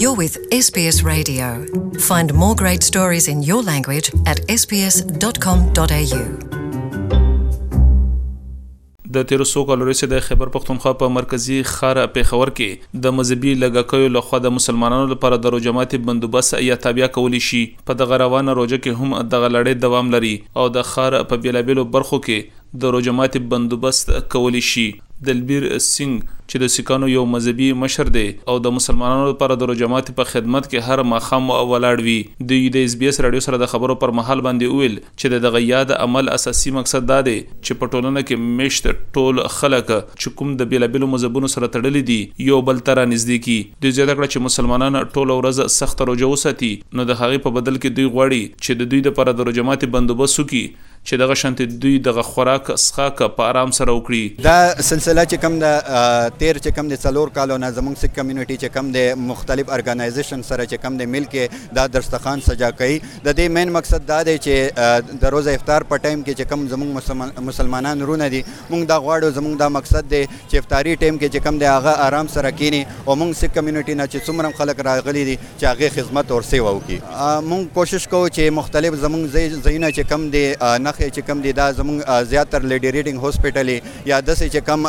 You're with SBS Radio. Find more great stories in your language at sbs.com.au. د تیر څو کالو راهیسې د خیبر پښتونخوا په مرکزی ښار پیښور کې د مذهبي لګکیو لخوا د مسلمانانو لپاره د روزه ماتي بندوبست یا تابع کولی شي په دغه روانه روزه کې هم دغه لړۍ دوام لري او د ښار په بیلابیلو برخو کې د روژه ماتې بندوبست کولی شي. دلبیر سینګ چې د سیکانو یو مذهبي مشر دی او د مسلمانانو لپاره د روژه ماتې په خدمت کې هر ماښام ولاړ وي، دوی د ایس بي ایس راډیو سره د خبرو پر مهال باندې وویل چې د دغه یاد عمل اساسي مقصد دا دی چې په ټولنه کې مېشت ټول خلک چې کوم د بېلابېلو مذهبونو سره تړلي دي، یو بل ته رانږدې کړي. دوی زیاته کړه چې مسلمانان ټوله ورځ سخته روژه وساتي، نو د هغې په بدل کې دوی غواړي چې د دوی لپاره د روژه ماتې بندوبست وکړي. چې دغه شانتې دوی دغه خوراک څښاک په ارام سره وکړي. دا سلسله چې کوم ده تیر چې کوم ده څلور کالو نه زموږ سیک کمیونټی چې کوم ده مختلف ارګانایزیشن سره چې کوم ده مل کې دا درستخان سجا کوي د دې مین مقصد دا دی چې د روزه افطار په ټایم کې چې کوم زموږ مسلمانان رونه دي موږ دا غواړو زموږ دا مقصد دی چې افطاری ټایم کې چې کوم ده هغه ارام سره کینی او موږ سیک کمیونټی نه چې څومره خلک راغلي دي چې هغې خدمت اور سیوا وکړي. موږ کوشش کوو چې مختلف زموږ ځایونه چې کوم دي، نښې چې کوم دي، دا زموږ زیات تر لیډي ریډنګ هوسپیټل یا داسې چې کوم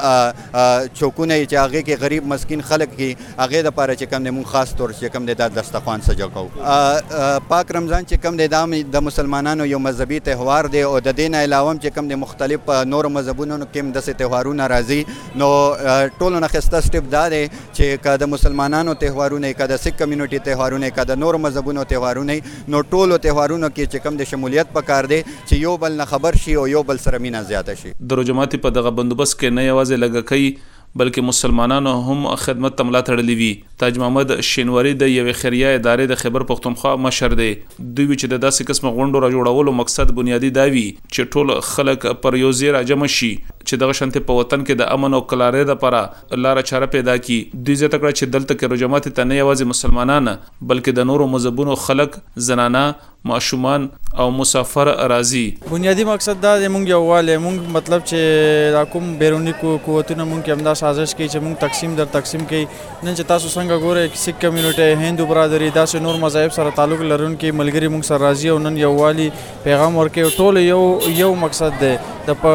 چوکونه وي چې هغې کې غریب مسکین خلک وي، هغې لپاره چې کوم دی موږ خاص طور چې کوم دی دا دسترخوان سجه کوو. پاک رمضان چې کوم دی دا هم د مسلمانانو یو مذهبي تهوار دی او د دې نه علاوه هم چې کوم دی مختلف په نورو مذهبونو کې هم داسې تهوارونه راځي نو ټولو نه ښایسته سټیپ دا دی چې که د مسلمانانو تهوارونه که د سیک کمیونټي تهوارونه که د نورو مذهبونو تهوارونه نو ټولو تهوارونو کې چې کوم د شمولیت په کار دی چې یو بل نه خبر شي او یو بل سره مینه زیاته شي. دروژهماتي په دغه بندوبست کې نه یوازې لږکۍ بلکې مسلمانانو هم خدمت ته ملا تړلي وي. تاج محمد شینواري د یوې خیریه ادارې د خیبر پښتونخوا مشر دی. دوی وي چې د داسې قسمه غونډو راجوړولو مقصد بنیادي دا وي چې ټول خلک پر یو ځې راجمع شي چې دغه شانتې په وطن کې د امن او کلارۍ لپاره لاره چاره پيدا کړي. دوی زياته کړه چې دلته کيرو جماعت ته نه يوازې مسلمانان بلکې د نورو مذهبونو خلک، زنانه، ماشومان او مسافر راځي. بنيادي مقصد دا دی، موږ يووالی، موږ مطلب چې دا کوم بيروني قوتونه موږ کې همدا سازش کوي چې موږ تقسيم در تقسيم کړي. نن چې تاسو څنګه ګورئ، سيک کميونټي، هندو برادري، داسې نور مذاهب سره تعلق لرونکي ملګري موږ سره راځي او نن يووالی، پیغام ورکړي ټول یو یو مقصد دی د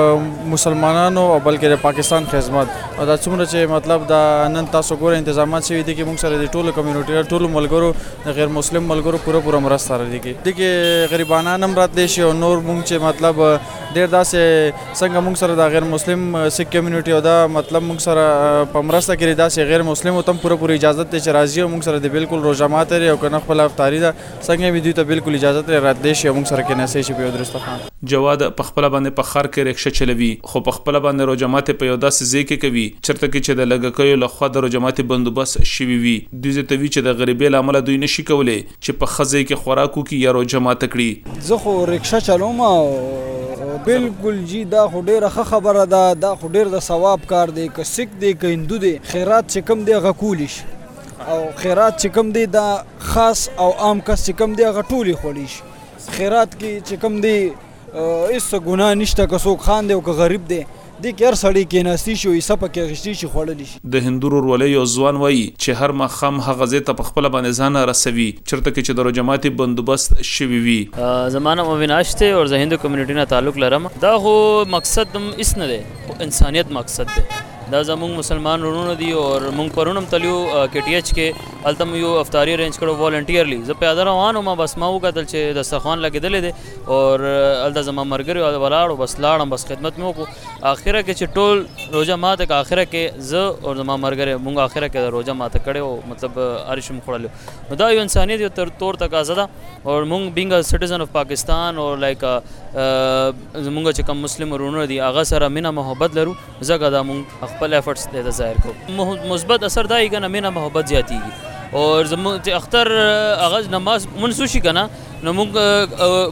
مسلمانانو او بلکې د پاکستان خدمت او دا څومره چې مطلب دا نن تاسو ګوره انتظامات شوي دي چې موږ سره د ټولو کمیونټي ټولو ملګرو د غیر مسلم ملګرو پوره پوره مرسته را لګي د کې غریبانه نم راتلی شي او نور موږ چې مطلب ډیر داسې څنګه موږ سره د غیر مسلم سیک کمیونټي او دا مطلب موږ سره په مرسته کې داسې غیر مسلم او تم پوره پوره اجازه ته چې راځي او موږ سره د بالکل روزه ماته او کنه خپل افطاری ده څنګه وي دوی ته بلکل اجازه ترې راتلې شي او موږ سره کېناستې شي په یو درسته خان. جواد په خپله باندې په ښار کې رېکشه چلوي خو په خپله باندې روژه ماتې په یو داسې ځای کې کوي چرته کې چې د لږکیو له خوا د روژه ماتې بندوبست شوي وي دوی زیتوي چې د غریبې له امله دوی نه شي کولې چې په ښه ځای کې خوراک وکړي یا روژه ماته کړي. زه خو رېکشه چلوم او بلکل جي دا خو ډېره ښه خبره ده دا خو ډېر د ثواب کار دی که سک دی که هندو دی خیرات چې کوم دی هغه کولي شي. او خیرات چې کوم دی دا خاص او عام کس چې کوم دی هغه ټولې خوړی شي خیرات کې چې کوم دی هیڅ ګناه نشته که څوک خان دی او که غریب دی د کیر سړی کې ناستی شو یې سپه کې غشتي شي خوړلی شي د هندور ورولې یو ځوان وایي چې هر ماخام هغه ځای ته په خپل باندې ځان رسوي چرته کې چې د روجماتي بندوبست شوی وي زما نوم اویناش دی او زه هندو کمیونټي نه تعلق لرم دا خو مقصد هم اس نه دی خو انسانیت مقصد دی دا زمونږ مسلمان وروڼه دي او مونږ پرون هم تللي وو کې ټي اېچ کې، هلته مو يو افطاري ارېنج کړو والنټيرلي، زه پياده روان وم بس ما وکتل چې دسترخوان لګېدلی دی او هلته زما ملګری ولاړ و بس لاړم بس خدمت مې وکړو اخره کې چې ټول روژه ماته کړه اخره کې زه او زما ملګری مونږ اخره کې روژه ماته کړې او مطلب هر شي مو خوړل نو دا يو انسانيت يو تر تور تقاضا ده او مونږ بينګ سټيزن اف پاکستان او لایک زمونږ چې کوم مسلم وروڼه دي هغه سره مینه محبت لرو ځکه دا مونږ خپل افورټس ته ظاهر کوو مثبت اثر دا یې کنه مینه محبت زیاتیږي او زموږ چې اختر هغه نماز مونږ سوشي کنه نو مونږ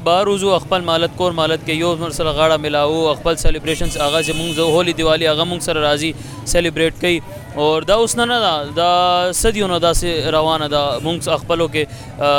بهر وزو خپل مالت کور مالت کې یو مر سره غاړه ملاو خپل سلیبریشنز هغه چې مونږ هولي دیوالي هغه مونږ سره راځي سلیبریټ کوي او دا اوس نه نه دا صدیونو داسې روانه ده مونږ خپلو کې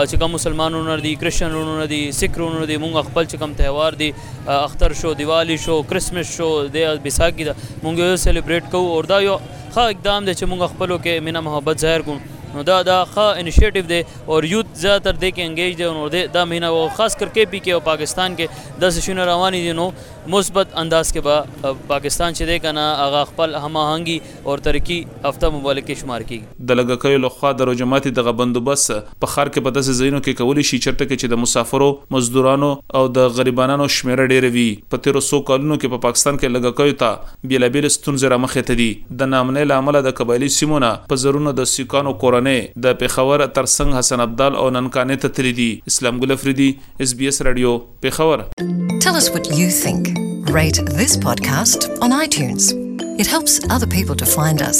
چې کوم مسلمانونو دي کرسچنونو دي سکرونو دي مونږ خپل چې کوم تهوار دي اختر شو دیوالی شو کرسمس شو د بیساکي ده مونږ یو سلیبریټ کوو او دا یو ښه اقدام دی چې مونږ خپلو کې مینه محبت ظاهر کوو نو دا دا ښه انیشیټیو دی او یوت زیاتر دی کې انګیج دی نو دی دا مینه او خاص کر کې پی کې او پاکستان کې د سشونه روانې دي نو مثبت انداز کې به پاکستان چې دی کنه هغه خپل هماهنګي اور ترکي هفته مبارک کې شمار کېږي. د لږکیو له خوا د روژه ماتي دغه بندوبست په ښار کې په داسې ځایونو کې کولی شي چېرته کې چې د مسافرو، مزدورانو او د غریبانانو شمېره ډېره وي. په تېرو څو کالونو کې په پاکستان کې لږکیو ته بېلابېلې ستونزې رامخې ته دي. د ناامنۍ له امله د قبایلي سیمو نه په زرونو د سیکانو کورنۍ د پېښور تر څنګ حسن ابدال او ننکانې ته تللي دي. اسلام ګل افریدي. اس بي اس رادیو پیښور Tell us what you think. Rate this podcast on iTunes. It helps other people to find us.